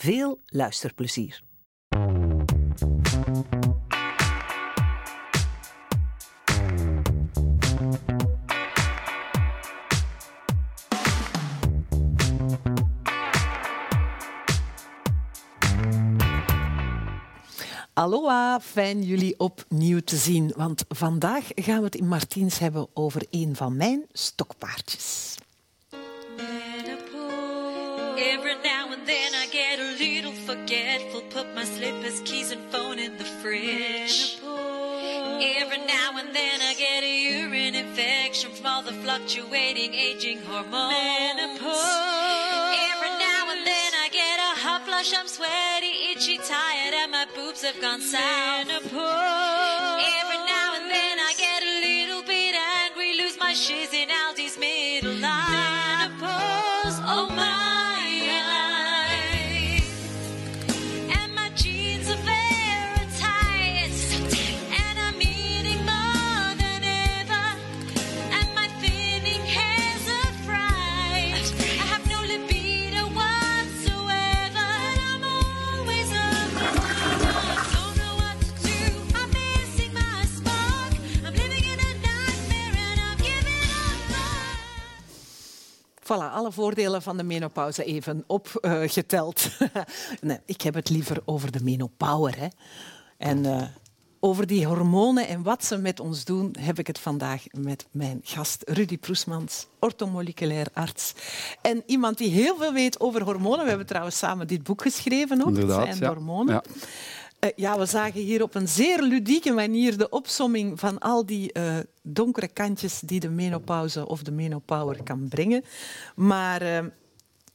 Veel luisterplezier. Aloha, fijn jullie opnieuw te zien. Want vandaag gaan we het in Martiens hebben over een van mijn stokpaardjes. Now and then I get a little forgetful. Put my slippers, keys, and phone in the fridge. Every now and then I get a urine infection from all the fluctuating aging hormones. Every now and then I get a hot flush, I'm sweaty, itchy, tired, and my boobs have gone south. Every now and then I get a little bit angry, lose my shiz in Aldi's middle Voilà, alle voordelen van de menopauze even opgeteld. nee, ik heb het liever over de menopower. Hè. En eh, over die hormonen en wat ze met ons doen, heb ik het vandaag met mijn gast Rudy Proesmans, orthomoleculair arts. En iemand die heel veel weet over hormonen. We hebben trouwens samen dit boek geschreven ook. Inderdaad, zijn ja. hormonen. Ja. Eh, ja, we zagen hier op een zeer ludieke manier de opsomming van al die eh, donkere kantjes die de menopauze of de menopower kan brengen. Maar eh,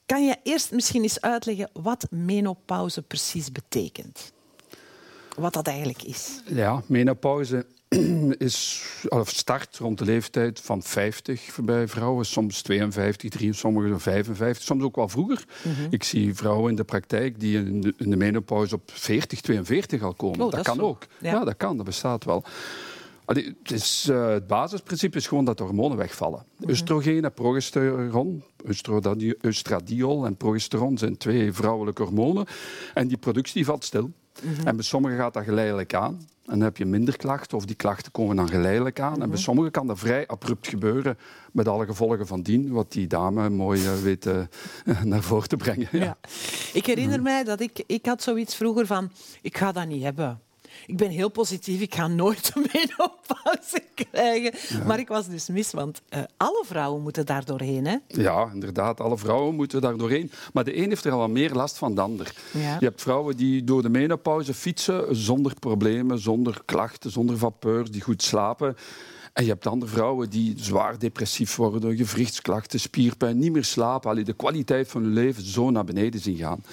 kan je eerst misschien eens uitleggen wat menopauze precies betekent? Wat dat eigenlijk is? Ja, menopauze is, of start rond de leeftijd van 50 bij vrouwen, soms 52, 53, sommigen 55, soms ook wel vroeger. Mhm. Ik zie vrouwen in de praktijk die in de, in de menopauze op 40, 42 al komen. Oh, dat kan ook. Ja. Ja. dat kan, dat bestaat wel. Allee, Het, is, eh, het basisprincipe is gewoon dat de hormonen wegvallen. Mhm. Oestrogeen en progesteron, oestradiol en progesteron zijn twee vrouwelijke hormonen. En die productie valt stil. Mhm. En bij sommigen gaat dat geleidelijk aan. En dan heb je minder klachten, of die klachten komen dan geleidelijk aan. Mhm. En bij sommigen kan dat vrij abrupt gebeuren, met alle gevolgen van dien, wat die dame mooi eh, weet eh, naar voren te brengen. Ja. Ja. Ik herinner mij dat ik, ik had zoiets vroeger van, ik ga dat niet hebben. Ik ben heel positief, ik ga nooit een menopauze krijgen. Maar ik was dus mis, want eh, alle vrouwen moeten daar doorheen. Hè? Ja, inderdaad. Alle vrouwen moeten daar doorheen. Maar de een heeft er al wat meer last van dan de ander. Ja. Je hebt vrouwen die door de menopauze fietsen zonder problemen, zonder klachten, zonder vapeur, die goed slapen. En je hebt andere vrouwen die zwaar depressief worden, gewrichtsklachten, spierpijn, niet meer slapen. Allee, de kwaliteit van hun leven zo naar beneden zien gaan.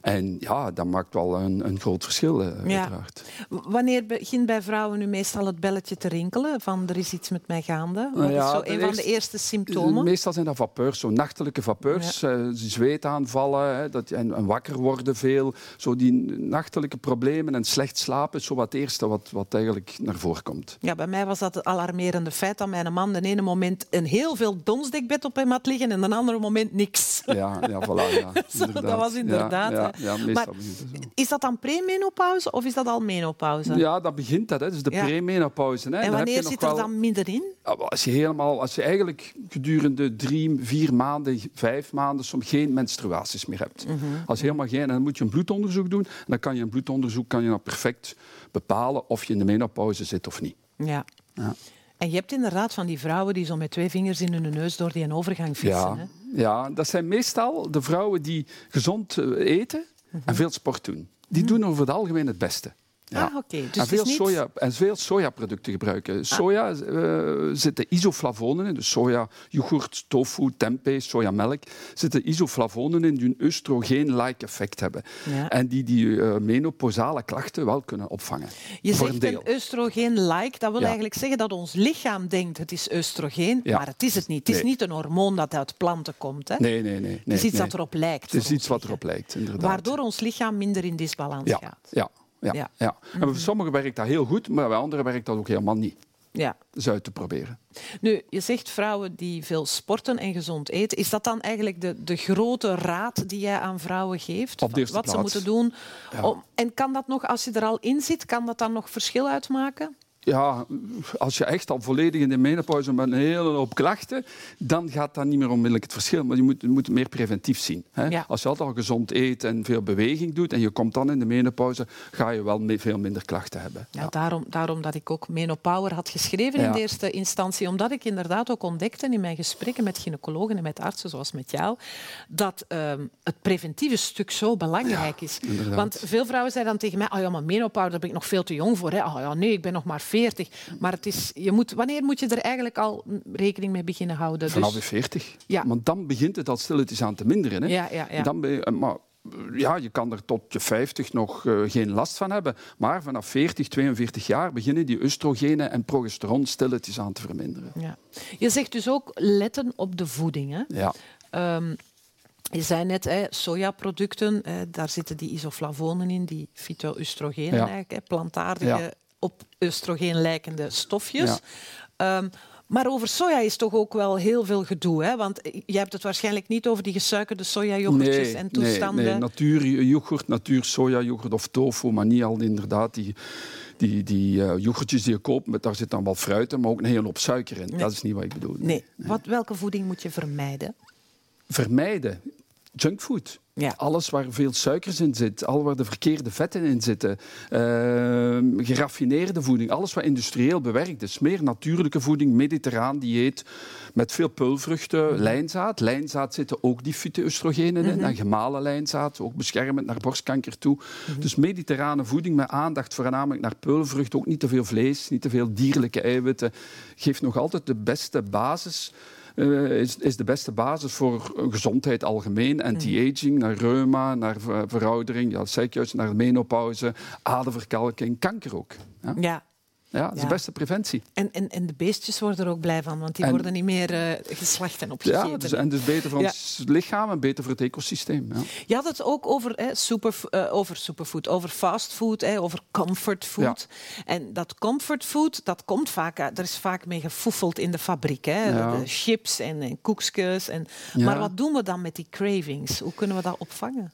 En ja, dat maakt wel een, een groot verschil, eh, Ja. uiteraard. Wanneer begint bij vrouwen nu meestal het belletje te rinkelen van er is iets met mij gaande? Wat Nou ja, is zo een van de eerste- symptomen? Meestal zijn dat vapeurs, zo nachtelijke vapeurs. eh, zweetaanvallen hè, dat, en, en wakker worden veel. Zo die nachtelijke problemen en slecht slapen is zo wat het eerste wat, wat eigenlijk naar voren komt. Ja, bij mij was dat het alarmerende feit dat mijn man de ene moment een heel veel donsdekbed op hem had liggen en de andere moment niks. Ja, ja voilà. Ja, Zo, dat was inderdaad, Ja, ja, Maar. Is dat dan premenopauze of is dat al menopauze? Ja, dat begint dat. Hè. Dus de premenopauze. Hè. en Dan heb je wanneer zit er wel- dan middenin? Ja, maar Als je, helemaal, als je eigenlijk gedurende drie, vier maanden, vijf maanden soms geen menstruaties meer hebt. Mhm. Als je helemaal geen, dan moet je een bloedonderzoek doen. En dan kan je een bloedonderzoek kan je nou perfect bepalen of je in de menopauze zit of niet. Ja. Ja. En je hebt inderdaad van die vrouwen die zo met twee vingers in hun neus door die overgang fietsen. Ja, Hè? ja, dat zijn meestal de vrouwen die gezond eh, eten Mhm. en veel sport doen. Die doen over het algemeen het beste. Ja. Ah. Dus en, veel niet- soja, en veel sojaproducten gebruiken. Soja eh, zitten isoflavonen in, dus soja, yoghurt, tofu, tempeh, sojamelk. zitten isoflavonen in die een oestrogeen-like effect hebben. Ja. En die die eh, menopausale klachten wel kunnen opvangen. Je voor zegt een een oestrogeen-like. Dat wil Ja. eigenlijk zeggen dat ons lichaam denkt het is oestrogeen, Ja. maar het is het niet. Het is Nee. niet een hormoon dat uit planten komt. Hè? Nee, nee, nee. nee het is iets nee. dat erop lijkt. Het is iets wat erop lijkt, inderdaad. Waardoor ons lichaam minder in disbalans ja, gaat. ja, ja, Ja. ja. En voor sommigen werkt dat heel goed, maar bij anderen werkt dat ook helemaal niet. Ja. Uit te proberen. Nu, je zegt vrouwen die veel sporten en gezond eten. Is dat dan eigenlijk de, de grote raad die jij aan vrouwen geeft? Op de Wat ze moeten doen? Ja. Om- en kan dat nog, als je er al in zit, kan dat dan nog verschil uitmaken? Ja, als je echt al volledig in de menopauze met een hele hoop klachten, dan gaat dat niet meer onmiddellijk het verschil. Maar je moet, je moet meer preventief zien. Hè? Ja. Als je altijd al gezond eet en veel beweging doet en je komt dan in de menopauze, ga je wel veel minder klachten hebben. Ja, Daarom, daarom dat ik ook Menopower had geschreven in de eerste instantie. Omdat ik inderdaad ook ontdekte in mijn gesprekken met gynaecologen en met artsen, zoals met jou, dat ehm, het preventieve stuk zo belangrijk is. inderdaad. Want veel vrouwen zeiden dan tegen mij, oh ja, maar Menopower, daar ben ik nog veel te jong voor. Hè. Oh ja, nee, ik ben nog maar 40. Maar het is, je moet, wanneer moet je er eigenlijk al rekening mee beginnen houden? Vanaf Dus- je 40. Ja. Want dan begint het al stilletjes aan te minderen. Hè? Ja, ja, ja. Dan ben je, maar ja, je kan er tot je 50 nog eh, geen last van hebben. Maar vanaf 40, 42 jaar beginnen die oestrogenen en progesteron stilletjes aan te verminderen. ja. Je zegt dus ook letten op de voeding. Hè? Ja. Ehm, je zei net, hè, sojaproducten, hè, daar zitten die isoflavonen in, die fytoöstrogenen Ja. plantaardige. Op oestrogeen lijkende stofjes. Ja. Ehm, maar over soja is toch ook wel heel veel gedoe. Hè? Want je hebt het waarschijnlijk niet over die gesuikerde sojayoghurtjes en toestanden. Nee, nee. natuuryoghurt, natuur sojayoghurt of tofu, maar niet al inderdaad die, die, die eh, yoghurtjes die je koopt. Met, daar zit dan wel fruit in, maar ook een hele hoop suiker in. Nee. Dat is niet wat ik bedoel. Nee. Wat, welke voeding moet je vermijden? Vermijden. Junkfood. Ja. Alles waar veel suikers in zit, al waar de verkeerde vetten in zitten, ehm, geraffineerde voeding, alles wat industrieel bewerkt is, meer natuurlijke voeding, mediterraan dieet met veel pulvruchten, lijnzaad. Lijnzaad zitten ook die fytoöstrogenen in en gemalen lijnzaad, ook beschermend naar borstkanker toe. Dus mediterrane voeding met aandacht voornamelijk naar pulvrucht, ook niet te veel vlees, niet te veel dierlijke eiwitten, geeft nog altijd de beste basis eh, is, is de beste basis voor gezondheid algemeen. Anti-aging, naar reuma, naar ver- veroudering, ja, juist, naar menopauze, aderverkalking, kanker ook. Ja. Ja dat is Ja. de beste preventie. En, en, en de beestjes worden er ook blij van, want die En- worden niet meer eh, geslacht en opgegeten. Ja, dus, en dus beter voor ons lichaam en beter voor het ecosysteem. Ja. Je had het ook over, hè, super, eh, over superfood, over fastfood, hè, over comfortfood. En dat comfortfood, dat komt vaak uit, er is vaak mee gefoefeld in de fabriek. Hè. De chips en, en koekjes. En. Maar wat doen we dan met die cravings? Hoe kunnen we dat opvangen?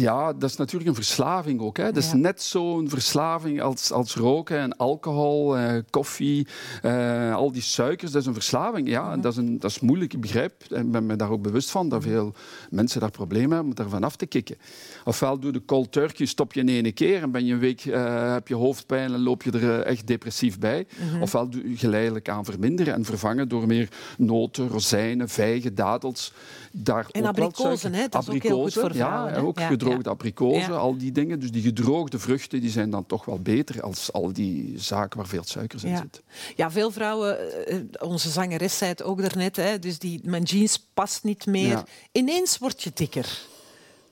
Ja, dat is natuurlijk een verslaving ook. Hè. Dat is Ja. net zo'n verslaving als, als roken en alcohol, eh, koffie, eh, al die suikers. Dat is een verslaving. Ja, dat, is een, dat is moeilijk, ik begrijp. En ben me daar ook bewust van dat veel mensen daar problemen hebben om daarvan af te kicken. Ofwel doe de cold turkey, stop je in één keer en ben je een week, eh, heb je hoofdpijn en loop je er eh, echt depressief bij. Mhm. Ofwel doe je geleidelijk aan verminderen en vervangen door meer noten, rozijnen, vijgen, dadels. Daar En ook abrikozen, hè, dat is ook heel goed voor vrouwen, Ja, ook Ja, gedroogde abrikozen, al die dingen. Dus die gedroogde vruchten die zijn dan toch wel beter als al die zaken waar veel suikers in zit. Ja, veel vrouwen, eh, onze zangeres zei het ook daarnet, hè, dus die, mijn jeans past niet meer. Ineens word je dikker.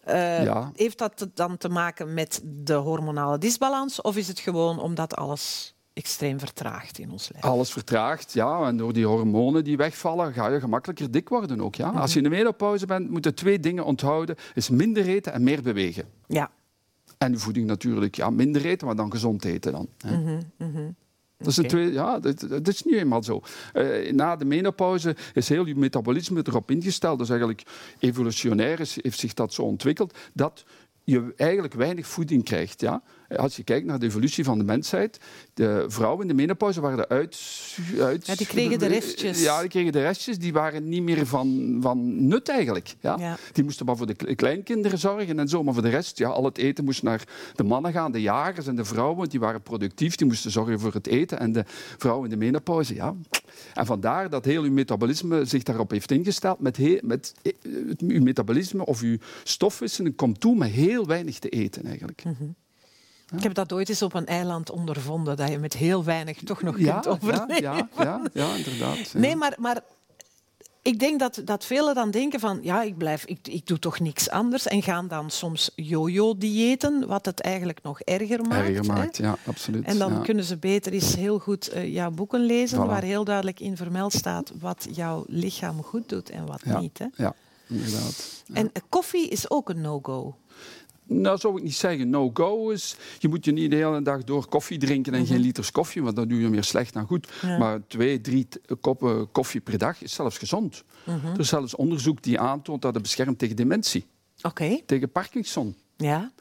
Eh, Ja. Heeft dat dan te maken met de hormonale disbalans of is het gewoon omdat alles extreem vertraagt in ons lijf? Alles vertraagt, ja. En door die hormonen die wegvallen, ga je gemakkelijker dik worden ook. Ja. Als je in de menopauze bent, moeten twee dingen onthouden. Is minder eten en meer bewegen. Ja. En voeding natuurlijk. Ja, minder eten, maar dan gezond eten dan. hè. Dat is, een Mhm, Oké. twee, ja, dat, dat is nu eenmaal zo. Eh, na de menopauze is heel je metabolisme erop ingesteld. Dus eigenlijk evolutionair is, heeft zich dat zo ontwikkeld dat je eigenlijk weinig voeding krijgt. Ja? Als je kijkt naar de evolutie van de mensheid, de vrouwen in de menopauze waren uit... uit Ja, die kregen de restjes. Ja, die kregen de restjes. Die waren niet meer van, van nut eigenlijk. Ja? Ja. Die moesten maar voor de kle- kleinkinderen zorgen en zo. Maar voor de rest, ja, al het eten moest naar de mannen gaan. De jagers en de vrouwen, die waren productief. Die moesten zorgen voor het eten. En de vrouwen in de menopauze, ja. En vandaar dat heel uw metabolisme zich daarop heeft ingesteld. Met, he- met eh, uw metabolisme of uw stofwisseling komt toe met heel weinig te eten eigenlijk. Ik heb dat ooit eens op een eiland ondervonden, dat je met heel weinig toch nog Ja, kunt ja, overleven. ja, ja, ja, inderdaad. Nee, maar, maar ik denk dat, dat velen dan denken van... ja, ik, blijf, ik, ik doe toch niks anders. En gaan dan soms yo-yo-diëten, wat het eigenlijk nog erger maakt. Erger hè. maakt, ja, absoluut. En dan ja. kunnen ze beter eens heel goed eh, jouw boeken lezen... Voilà. waar heel duidelijk in vermeld staat wat jouw lichaam goed doet en wat Ja. niet. Hè. Ja, inderdaad. En eh, koffie is ook een no-go. Nou, zou ik niet zeggen no-go is. Je moet je niet de hele dag door koffie drinken en geen liters koffie, want dan doe je meer slecht dan goed. Mhm. Ja. Maar twee, drie koppen koffie per dag is zelfs gezond. Mhm. Er is zelfs onderzoek die aantoont dat het beschermt tegen dementie, Oké, tegen Parkinson, ja.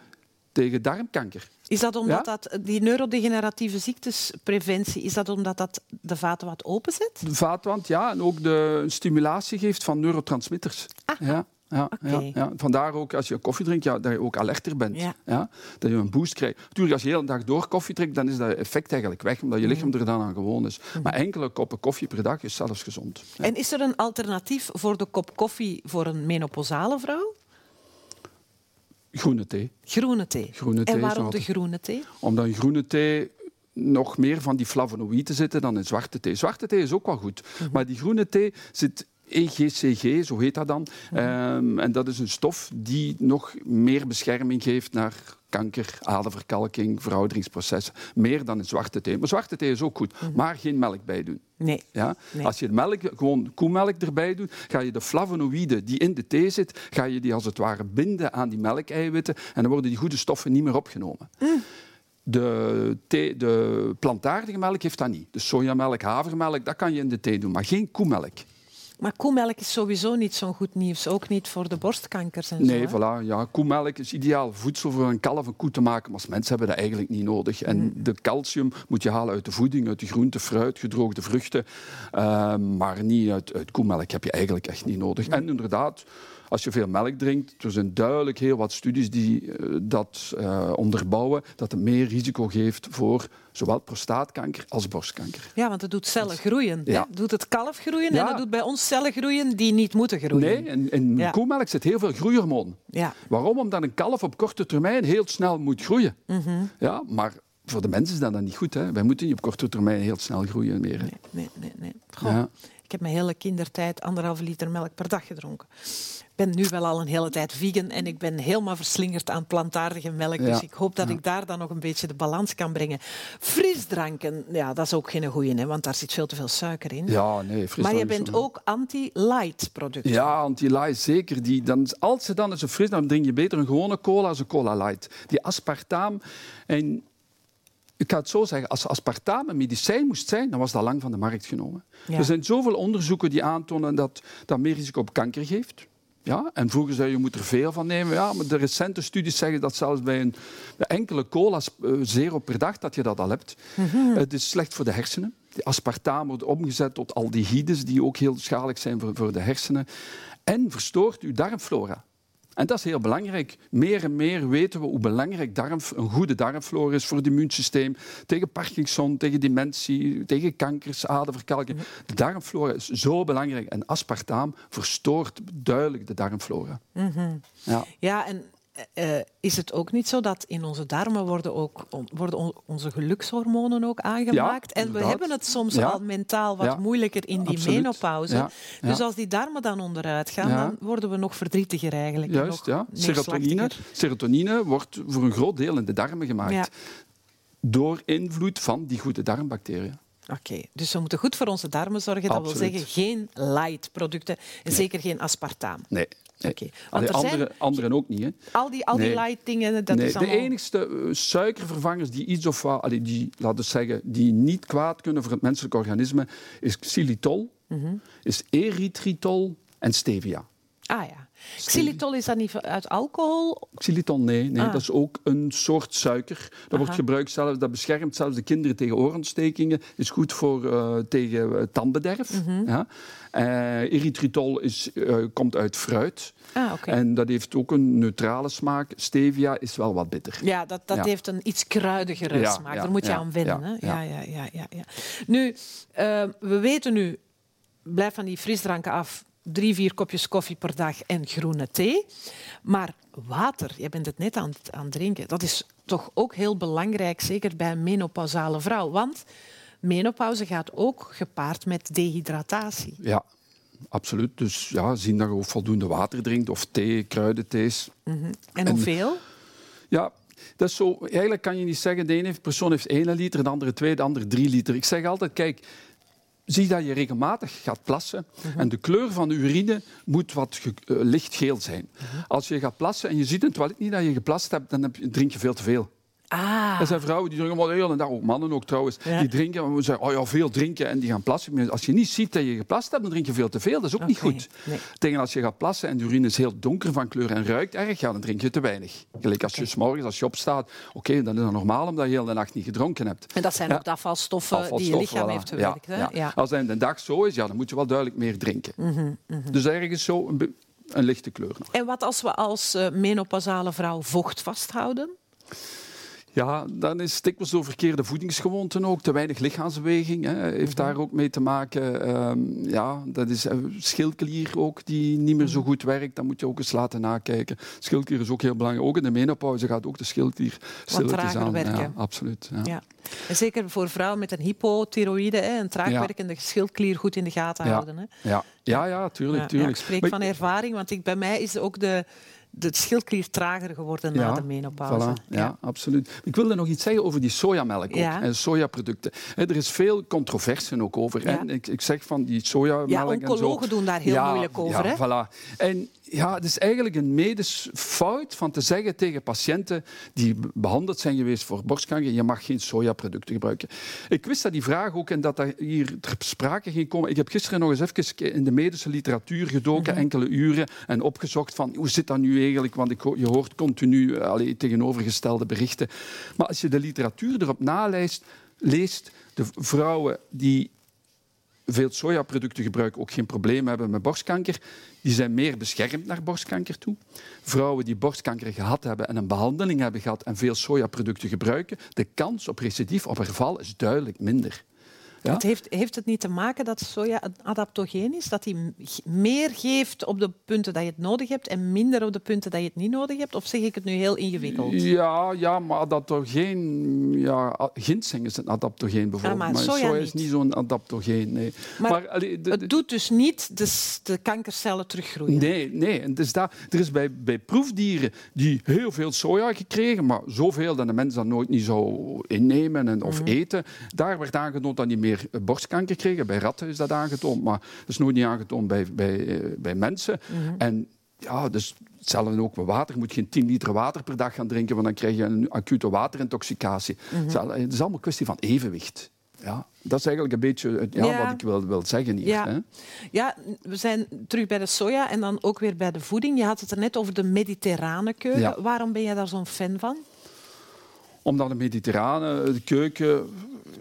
tegen darmkanker. Is dat omdat Ja? dat, die neurodegeneratieve ziektespreventie, is dat omdat dat de vaten wat openzet? De vaatwand, ja, en ook de stimulatie geeft van neurotransmitters. Ja. Ja, ja, ja. Vandaar ook als je koffie drinkt, ja, dat je ook alerter bent. Ja. Dat je een boost krijgt. Natuurlijk, als je de hele dag door koffie drinkt, dan is dat effect eigenlijk weg, omdat je lichaam er dan aan gewoon is. Maar enkele koppen koffie per dag is zelfs gezond. En is er een alternatief voor de kop koffie voor een menopausale vrouw? Groene thee. Groene thee. Groene thee en waarom de groene thee? Omdat groene thee nog meer van die flavonoïden zitten dan in zwarte thee. Zwarte thee is ook wel goed, maar die groene thee zit EGCG, zo heet dat dan. Ehm, en dat is een stof die nog meer bescherming geeft naar kanker, aderverkalking, verouderingsprocessen. Meer dan in zwarte thee. Maar zwarte thee is ook goed, maar geen melk bij doen. Nee. Ja? Nee. Als je melk, gewoon koemelk erbij doet, ga je de flavonoïden die in de thee zit, ga je die als het ware binden aan die melkeiwitten en dan worden die goede stoffen niet meer opgenomen. De, thee, de plantaardige melk heeft dat niet. De sojamelk, havermelk, dat kan je in de thee doen, maar geen koemelk. Maar koemelk is sowieso niet zo'n goed nieuws. Ook niet voor de borstkankers en Nee, zo. hè? voilà. Ja, koemelk is ideaal voedsel voor een kalf en koe te maken, maar als mensen hebben dat eigenlijk niet nodig. En de calcium moet je halen uit de voeding, uit de groente, fruit, gedroogde vruchten, eh, maar niet uit, uit koemelk heb je eigenlijk echt niet nodig. En inderdaad, als je veel melk drinkt, er zijn duidelijk heel wat studies die eh, dat eh, onderbouwen, dat het meer risico geeft voor zowel prostaatkanker als borstkanker. Ja, want het doet cellen groeien. Ja. Het doet het kalf groeien Ja. en het doet bij ons cellen groeien die niet moeten groeien. Nee, in, in Ja. koemelk zit heel veel groeihormoon. Ja. Waarom? Omdat een kalf op korte termijn heel snel moet groeien. Ja, maar voor de mens is dat dan niet goed. Hè? Wij moeten niet op korte termijn heel snel groeien meer. hè. Nee, nee, nee. nee. Ik heb mijn hele kindertijd anderhalve liter melk per dag gedronken. Ik ben nu wel al een hele tijd vegan en ik ben helemaal verslingerd aan plantaardige melk. Ja. Dus ik hoop dat ik daar dan nog een beetje de balans kan brengen. Frisdranken, ja, dat is ook geen goeie, hè, want daar zit veel te veel suiker in. Ja, nee, maar je bent ook anti-light producten. Ja, anti-light zeker. Die, dan, als ze dan eens een frisdrank, dan drink je beter een gewone cola als een cola light. Die aspartaam... En ik ga het zo zeggen, als aspartaam een medicijn moest zijn, dan was dat lang van de markt genomen. Ja. Er zijn zoveel onderzoeken die aantonen dat dat meer risico op kanker geeft. Ja, en vroeger zei je, je moet er veel van nemen. Ja, maar de recente studies zeggen dat zelfs bij een bij enkele cola's eh, zero per dag dat je dat al hebt. Het is slecht voor de hersenen. Die aspartaam wordt omgezet tot aldehydes, die ook heel schadelijk zijn voor, voor de hersenen. En verstoort uw darmflora. En dat is heel belangrijk. Meer en meer weten we hoe belangrijk darm, een goede darmflora is voor het immuunsysteem. Tegen Parkinson, tegen dementie, tegen kankers, aderverkalking. De darmflora is zo belangrijk. En aspartaam verstoort duidelijk de darmflora. Ja. Ja, en eh, is het ook niet zo dat in onze darmen worden, ook, on- worden on- onze gelukshormonen ook aangemaakt? en we hebben het soms Ja. al mentaal wat Ja, moeilijker in die absoluut. menopauze. Ja, ja. Dus als die darmen dan onderuit gaan, Ja. dan worden we nog verdrietiger eigenlijk. en Juist, ja. Serotonine, serotonine wordt voor een groot deel in de darmen gemaakt. Ja. Door invloed van die goede darmbacteriën. Oké, dus we moeten goed voor onze darmen zorgen. Dat wil zeggen geen light producten en zeker geen aspartaam. Nee. Nee. Oké, Allee, er zijn- andere, anderen ook niet. Hè. Al die, al die Nee. light dingen, dat nee, is allemaal... De enigste eh, suikervervangers die iets of wat, allee, die, laten we zeggen, die niet kwaad kunnen voor het menselijk organisme, is xylitol, Mhm. is erythritol en stevia. Ah ja. Xylitol is dat niet uit alcohol? Xylitol, nee, nee Ah. dat is ook een soort suiker. Dat wordt gebruikt zelfs, dat beschermt zelfs de kinderen tegen oorontstekingen. Is goed voor, eh, tegen eh, tandbederf. Mhm. ja. Eh, erythritol is, komt uit fruit. Ah. En dat heeft ook een neutrale smaak. Stevia is wel wat bitter. Ja, dat, dat Ja. heeft een iets kruidigere Ja, smaak. Daar moet je aan wennen. ja, hè? Ja. ja. Ja, ja, ja, ja, Nu, we weten nu, blijf van die frisdranken af. Drie, vier kopjes koffie per dag en groene thee. Maar water, je bent het net aan, het- aan drinken, dat is toch ook heel belangrijk, zeker bij een menopausale vrouw. Want menopauze gaat ook gepaard met dehydratatie. Ja, absoluut. Dus ja, zien dat je ook voldoende water drinkt of thee, kruidenthees. En, En- hoeveel? Ja, dat is zo. Eigenlijk kan je niet zeggen, de ene persoon heeft 1 liter, de andere 2, de andere 3 liter. Ik zeg altijd, kijk, zie dat je regelmatig gaat plassen en de kleur van de urine moet wat eh, lichtgeel zijn. Als je gaat plassen en je ziet in het toilet niet dat je geplast hebt, dan heb je, drink je veel te veel. Ah, Er zijn vrouwen die drinken wel de hele dag, ook mannen ook trouwens, Ja. die drinken en we zeggen, oh ja, veel drinken en die gaan plassen. Als je niet ziet dat je geplast hebt, dan drink je veel te veel. Dat is ook niet goed. nee. Tegen als je gaat plassen en de urine is heel donker van kleur en ruikt erg, ja, dan drink je te weinig. Gelijk als je 's morgens als je opstaat, oké, dan is dat normaal omdat je heel de nacht niet gedronken hebt. en dat zijn Ja. ook de afvalstoffen, die je lichaam voilà. heeft verwerkt. Ja, hè? ja. Als dat in de dag zo is, ja, dan moet je wel duidelijk meer drinken. Mhm, Dus ergens zo een, een lichte kleur nog. En wat als we als eh, menopausale vrouw vocht vasthouden? Ja, dan is dikwijls door verkeerde voedingsgewoonten ook. Te weinig lichaamsbeweging hè, heeft daar ook mee te maken. Ehm, ja, dat is eh, schildklier ook die niet meer zo goed werkt. Dat moet je ook eens laten nakijken. Schildklier is ook heel belangrijk. Ook in de menopauze gaat ook de schildklier stilletjes aan. werken. Ja, absoluut. Ja. Ja. En zeker voor vrouwen met een hypothyroïde, hè, een traag Ja. werkende schildklier goed in de gaten houden. Hè. Ja. Ja, ja, tuurlijk. Tuurlijk. ik spreek Maar van ervaring, want ik, bij mij is ook de, de schildklier trager geworden na de menopauze. Voilà, ja, absoluut. Ik wilde nog iets zeggen over die sojamelk ook, Ja. en sojaproducten. Er is veel controverse ook over. Ja. Ik, ik zeg van die sojamelk Ja, en zo. oncologen doen daar heel moeilijk over, Ja, hè? voilà. En ja, het is eigenlijk een medisch fout van te zeggen tegen patiënten die be- behandeld zijn geweest voor borstkanker, je mag geen sojaproducten gebruiken. Ik wist dat die vraag ook en dat dat hier ter sprake ging komen. Ik heb gisteren nog eens even in de medische literatuur gedoken, Mhm. enkele uren, en opgezocht van hoe zit dat nu eigenlijk, want ik, je hoort continu eh, tegenovergestelde berichten. Maar als je de literatuur erop naleest, leest, de vrouwen die veel sojaproducten gebruiken, ook geen probleem hebben met borstkanker, die zijn meer beschermd naar borstkanker toe. Vrouwen die borstkanker gehad hebben en een behandeling hebben gehad en veel sojaproducten gebruiken, de kans op recidief, op herval, is duidelijk minder. Ja? Het heeft, heeft het niet te maken dat soja een adaptogeen is? Dat hij meer geeft op de punten dat je het nodig hebt en minder op de punten dat je het niet nodig hebt? Of zeg ik het nu heel ingewikkeld? Ja, ja, maar adaptogeen... Ja, ginseng is een adaptogeen bijvoorbeeld. Ah, maar soja is niet. niet zo'n adaptogeen, nee. Maar allee, de- de- Het doet dus niet de, de kankercellen teruggroeien. Nee, nee. En dus daar, er is bij, bij proefdieren die heel veel soja gekregen, maar zoveel dat de mens dat nooit niet zou innemen en, of eten. Daar werd aangetoond dat die meer borstkanker kregen. Bij ratten is dat aangetoond, maar dat is nooit niet aangetoond bij, bij, eh, bij mensen. En ja, dus hetzelfde ook met water. Je moet geen 10 liter water per dag gaan drinken, want dan krijg je een acute waterintoxicatie. Het is al- Het is allemaal een kwestie van evenwicht. Ja, dat is eigenlijk een beetje het- ja, Ja. wat ik wil, wil zeggen hier. Ja. Hè? Ja, we zijn terug bij de soja en dan ook weer bij de voeding. Je had het er net over de mediterrane keuken. Ja. Waarom ben je daar zo'n fan van? Omdat de mediterrane de keuken,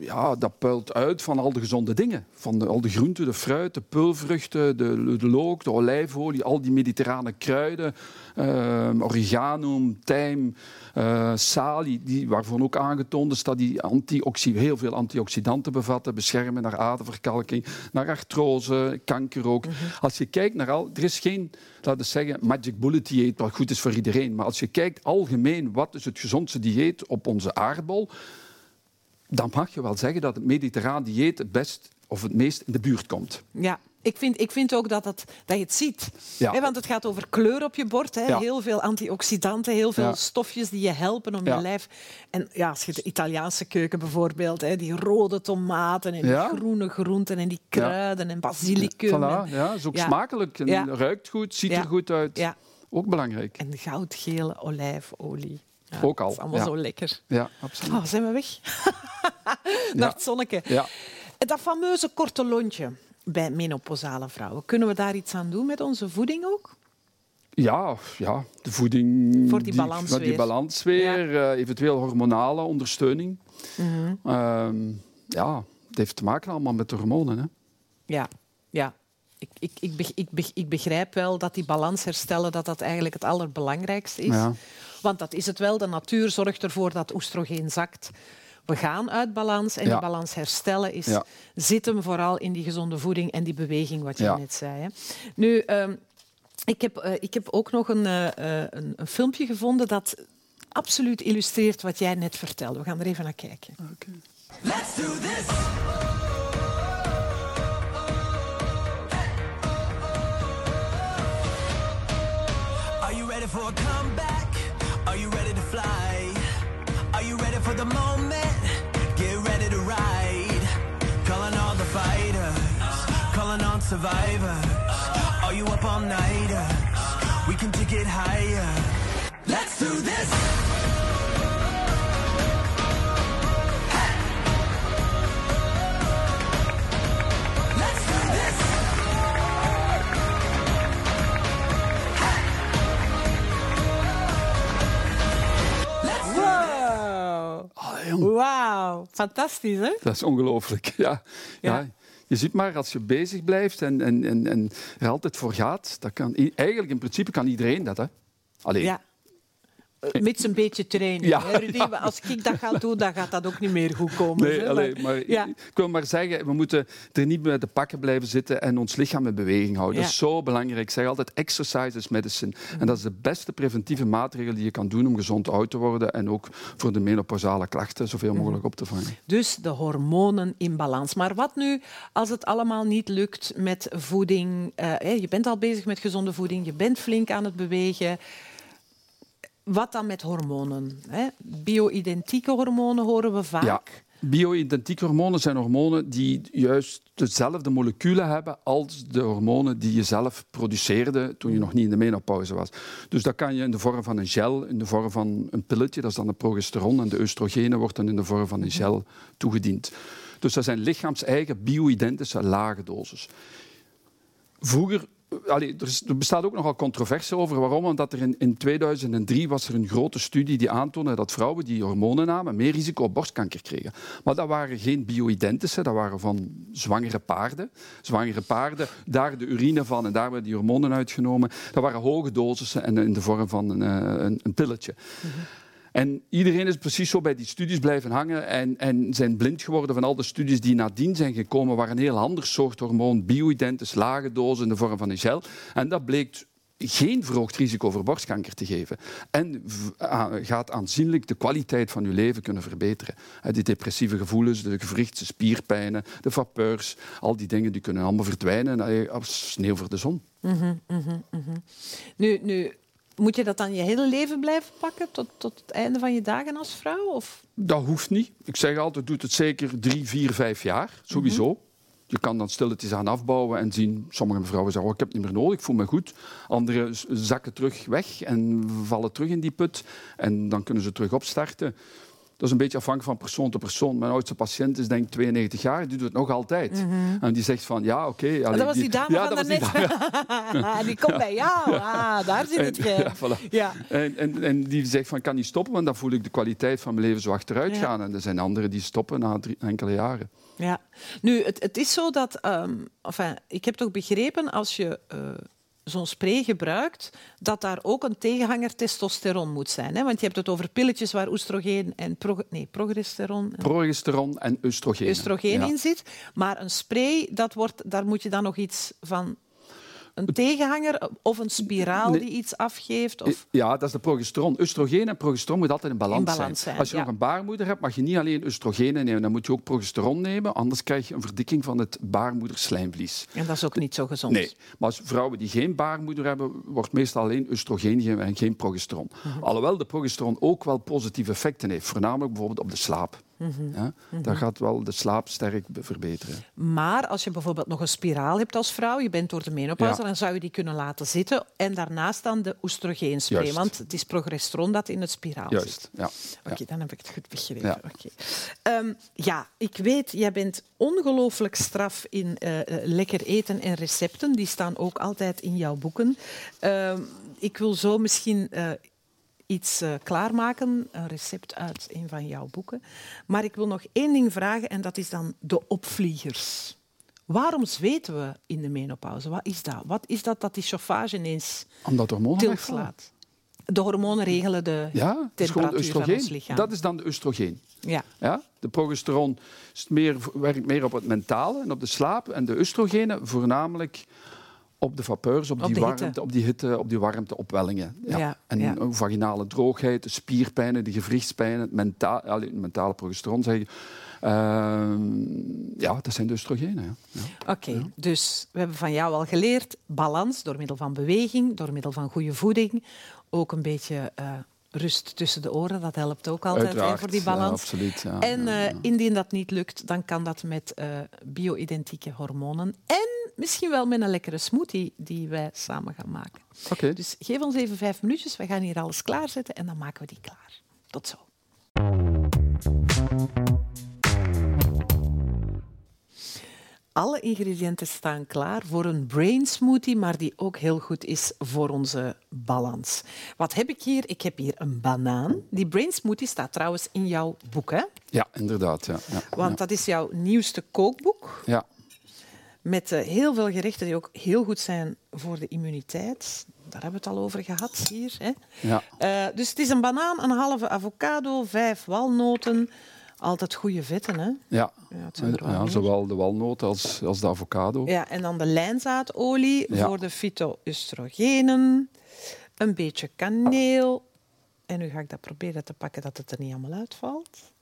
ja, dat puilt uit van al de gezonde dingen. Van de, al de groenten, de fruit, de peulvruchten, de, de look, de olijfolie, al die mediterrane kruiden, eh, oregano, tijm, eh, salie, die, waarvan ook aangetoond is dat die antioxi- heel veel antioxidanten bevatten, beschermen naar aderverkalking, naar artrose, kanker ook. Als je kijkt naar al, er is geen, laten we zeggen, magic bullet dieet wat goed is voor iedereen. Maar als je kijkt algemeen, wat is het gezondste dieet op onze aardbol, dan mag je wel zeggen dat het mediterraan dieet het best of het meest in de buurt komt. Ja, ik vind, ik vind ook dat, het, dat je het ziet. Ja. Hè, want het gaat over kleur op je bord. Hè. Ja. Heel veel antioxidanten, heel veel Ja. stofjes die je helpen om je lijf... En ja, als je de Italiaanse keuken bijvoorbeeld, hè, die rode tomaten en die groene groenten en die kruiden en basilicum. Voilà, en, ja, is ook smakelijk en ruikt goed, ziet er goed uit. ja, Ook belangrijk. en goudgele olijfolie. Ja, Ook al, Dat is allemaal ja. zo lekker. Ja, absoluut. Oh, zijn we weg? Naar het zonneke. Ja. Dat fameuze korte lontje bij menopausale vrouwen. Kunnen we daar iets aan doen met onze voeding ook? Ja, ja, de voeding. Voor die balans die weer. balans weer, eh, eventueel hormonale ondersteuning. Mhm. Ehm, ja, het heeft te maken allemaal met de hormonen. Hè. Ja, ja. Ik, ik, ik, ik, beg- ik begrijp wel dat die balans herstellen dat dat eigenlijk het allerbelangrijkste is. Ja. Want dat is het wel. De natuur zorgt ervoor dat oestrogeen zakt. we gaan uit balans en Ja. die balans herstellen is, Ja. zit hem vooral in die gezonde voeding en die beweging, wat je Ja. net zei. Hè. Nu, ehm, ik, heb, eh, ik heb ook nog een, eh, eh, een, een filmpje gevonden dat absoluut illustreert wat jij net vertelde. We gaan er even naar kijken. Let's do this. For a comeback? Are you ready to fly? Are you ready for the moment? Get ready to ride. Calling all the fighters, calling on survivors. Are you up all nighters? We can take it higher. Let's do this. Jong, Wauw, fantastisch hè? dat is ongelooflijk. Ja. Ja. Ja. Je ziet maar, als je bezig blijft en, en, en, en er altijd voor gaat, dat kan, eigenlijk in principe kan iedereen dat. Hè? Allee, Ja. Eh, Met een beetje training. Ja, hè, Rudy? ja. Als ik dat ga doen, dan gaat dat ook niet meer goed komen. Nee, allee, maar ja. ik wil maar zeggen, we moeten er niet met de pakken blijven zitten en ons lichaam in beweging houden. Dat is zo belangrijk. Ik zeg altijd, exercise is medicine. En dat is de beste preventieve maatregel die je kan doen om gezond oud te worden en ook voor de menopausale klachten zoveel mogelijk op te vangen. Dus de hormonen in balans. Maar wat nu als het allemaal niet lukt met voeding? Eh, je bent al bezig met gezonde voeding, je bent flink aan het bewegen. Wat dan met hormonen? Bio-identieke hormonen horen we vaak. Ja. Bio-identieke hormonen zijn hormonen die juist dezelfde moleculen hebben als de hormonen die je zelf produceerde toen je nog niet in de menopauze was. Dus dat kan je in de vorm van een gel, in de vorm van een pilletje, dat is dan de progesteron, en de oestrogenen wordt dan in de vorm van een gel toegediend. Dus dat zijn lichaams-eigen bio-identische lage doses. Vroeger, er, er bestaat ook nogal controverse over. Waarom? Omdat er in, in 2003 was er een grote studie die aantoonde dat vrouwen die hormonen namen meer risico op borstkanker kregen. Maar dat waren geen bio-identische, dat waren van zwangere paarden. Zwangere paarden, daar de urine van en daar werden die hormonen uitgenomen. Dat waren hoge dosissen en in de vorm van een, eh, een, een pilletje. En iedereen is precies zo bij die studies blijven hangen en, en zijn blind geworden van al de studies die nadien zijn gekomen, waar een heel ander soort hormoon, bio-identisch, lage dosis in de vorm van een gel. En dat bleek geen verhoogd risico voor borstkanker te geven. En gaat aanzienlijk de kwaliteit van uw leven kunnen verbeteren. Eh, Die depressieve gevoelens, de gewrichtse spierpijnen, de vapeurs, al die dingen die kunnen allemaal verdwijnen eh, als sneeuw voor de zon. Nu, nu, moet je dat dan je hele leven blijven pakken tot, tot het einde van je dagen als vrouw? Of? Dat hoeft niet. Ik zeg altijd, doet het zeker drie, vier, vijf jaar. Sowieso. Je kan dan stilletjes aan afbouwen en zien... Sommige vrouwen zeggen, oh, ik heb het niet meer nodig, ik voel me goed. Anderen zakken terug weg en vallen terug in die put. En dan kunnen ze terug opstarten. Dat is een beetje afhankelijk van persoon tot persoon. Mijn oudste patiënt is denk ik 92 jaar, die doet het nog altijd. En die zegt van, ja, oké... allee, dat was die dame ja, van was die daarnet. dame. die komt bij jou. Ah, daar zit het En- ja, voilà. Ja. En, en, en die zegt van, kan niet stoppen, want dan voel ik de kwaliteit van mijn leven zo achteruit gaan. En er zijn anderen die stoppen na drie, enkele jaren. Ja, nu, het, het is zo dat... enfin, ik heb toch begrepen, als je eh, zo'n spray gebruikt, dat daar ook een tegenhanger testosteron moet zijn. Hè? Want je hebt het over pilletjes waar oestrogeen en... nee, progesteron Progesteron en oestrogeen. oestrogeen Ja. in zit. Maar een spray, dat wordt, daar moet je dan nog iets van... Een tegenhanger of een spiraal Nee. die iets afgeeft? Of... Ja, dat is de progesteron. Oestrogeen en progesteron moet altijd in balans, In balans zijn, Als je ja. nog een baarmoeder hebt, mag je niet alleen oestrogenen nemen. Dan moet je ook progesteron nemen, anders krijg je een verdikking van het baarmoederslijmvlies. En dat is ook niet zo gezond. Nee, maar als vrouwen die geen baarmoeder hebben, wordt meestal alleen oestrogeen gegeven en geen progesteron. Mhm. Alhoewel de progesteron ook wel positieve effecten heeft, voornamelijk bijvoorbeeld op de slaap. Mhm. Ja, Dat gaat wel de slaap sterk be- verbeteren. Maar als je bijvoorbeeld nog een spiraal hebt als vrouw, je bent door de menopauze, Ja. dan zou je die kunnen laten zitten. En daarnaast dan de oestrogeenspray, Juist. want het is progesteron dat in het spiraal zit. Juist, ja. Oké, dan heb ik het goed begrepen. Ja. Oké. Ehm, ja, ik weet, jij bent ongelooflijk straf in eh, eh, lekker eten en recepten. Die staan ook altijd in jouw boeken. Ehm, ik wil zo misschien eh, iets eh, klaarmaken, een recept uit een van jouw boeken. Maar ik wil nog één ding vragen en dat is dan de opvliegers. Waarom zweten we in de menopauze? Wat is dat? Wat is dat dat die chauffage ineens Omdat hormonen tilslaat? De hormonen regelen de Ja, temperatuur van ons lichaam. Dat is dan de oestrogeen. Ja. Ja? De progesteron meer, werkt meer op het mentale en op de slaap. En de oestrogenen voornamelijk op de vapeurs, op, Op die hitte. warmte, op die hitte, op die warmteopwellingen. Ja. Ja, en ja. vaginale droogheid, de spierpijnen, de gewrichtspijnen, het menta mentale progesteron zeggen. Ehm, ja, dat zijn de oestrogenen. Ja. Ja. Oké, dus we hebben van jou al geleerd balans door middel van beweging, door middel van goede voeding, ook een beetje eh, rust tussen de oren, dat helpt ook altijd hè, voor die ja, balans. absoluut. Ja, en ja, eh, indien dat niet lukt, dan kan dat met eh bio-identieke hormonen en misschien wel met een lekkere smoothie die wij samen gaan maken. Oké. Dus geef ons even vijf minuutjes, we gaan hier alles klaarzetten en dan maken we die klaar. Tot zo. Alle ingrediënten staan klaar voor een brain smoothie, maar die ook heel goed is voor onze balans. Wat heb ik hier? Ik heb hier een banaan. Die brain smoothie staat trouwens in jouw boek, hè? Ja, inderdaad. Ja. Ja. Want dat is jouw nieuwste kookboek. ja. Met eh, heel veel gerechten die ook heel goed zijn voor de immuniteit. Daar hebben we het al over gehad hier. Hè? Ja. Eh, dus het is een banaan, een halve avocado, vijf walnoten. Altijd goede vetten, hè? Ja. Ja, zowel de walnoten als, als de avocado. Ja, en dan de lijnzaadolie Ja. voor de fyto-oestrogenen. Een beetje kaneel. En nu ga ik dat proberen te pakken dat het er niet allemaal uitvalt.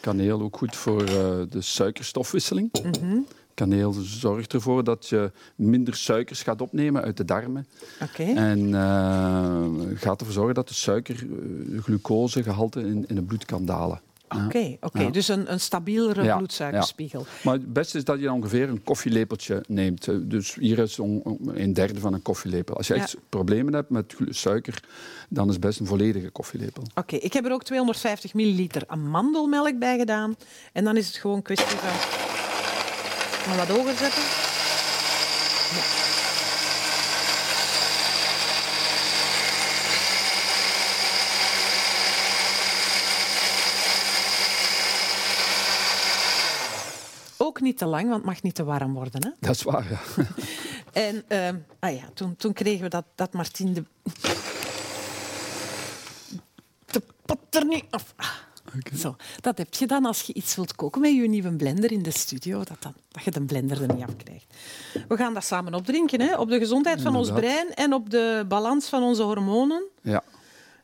Kaneel ook goed voor eh, de suikerstofwisseling. Mhm. Kaneel zorgt ervoor dat je minder suikers gaat opnemen uit de darmen. Oké. En eh, gaat ervoor zorgen dat de suiker, eh, glucosegehalte in, in het bloed kan dalen. Oké, oké. Ja. dus een, een stabielere Ja, bloedsuikerspiegel. Maar het beste is dat je ongeveer een koffielepeltje neemt. Eh, Dus hier is een derde van een koffielepel. Als je echt problemen hebt met suiker, dan is het best een volledige koffielepel. Oké, ik heb er ook 250 milliliter amandelmelk bij gedaan. En dan is het gewoon een kwestie van... We wat hoger zetten? Niet te lang, want het mag niet te warm worden. Hè? Dat is waar, ja. En ehm, ah ja, toen, toen kregen we dat, dat Martien de... de pot er niet af. Ah, Zo, dat heb je dan als je iets wilt koken met je nieuwe blender in de studio, dat, dan, dat je de blender er niet af krijgt. We gaan dat samen opdrinken, hè? op de gezondheid van ons brein en op de balans van onze hormonen. ja.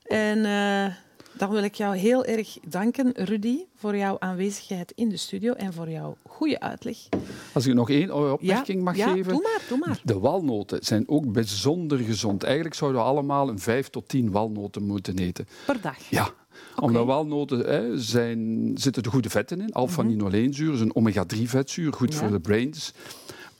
En eh, dan wil ik jou heel erg danken, Rudy, voor jouw aanwezigheid in de studio en voor jouw goede uitleg. Als ik nog één opmerking mag ja, geven. doe maar, doe maar. De walnoten zijn ook bijzonder gezond. Eigenlijk zouden we allemaal een vijf tot tien walnoten moeten eten. Per dag. Ja, omdat walnoten hè, zijn, zitten de goede vetten in. Alpha-linoleenzuur is een omega-3-vetzuur, goed Ja. voor de brains.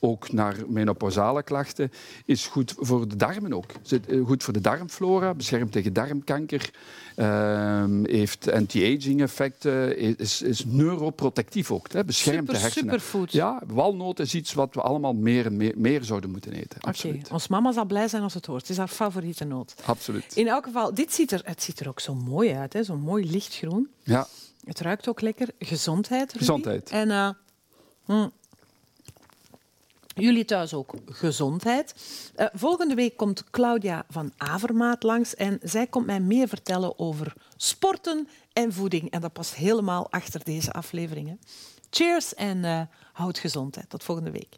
Ook naar menopausale klachten. Is goed voor de darmen ook. Eh, goed voor de darmflora, beschermt tegen darmkanker. ehm, heeft anti-aging effecten. Is, is neuroprotectief ook. Hè, beschermt Super, de hersenen. superfood. Ja, walnoten is iets wat we allemaal meer en meer, meer zouden moeten eten. Oké, Absoluut. ons mama zal blij zijn als het hoort. Het is haar favoriete noot. Absoluut. In elk geval, dit ziet er, het ziet er ook zo mooi uit. hè? Zo'n mooi lichtgroen. Ja, Het ruikt ook lekker. Gezondheid, Rudy. Gezondheid. En eh, hm, jullie thuis ook gezondheid. Eh, volgende week komt Claudia van Avermaat langs en zij komt mij meer vertellen over sporten en voeding. En dat past helemaal achter deze aflevering. Cheers en eh houd gezondheid. Tot volgende week.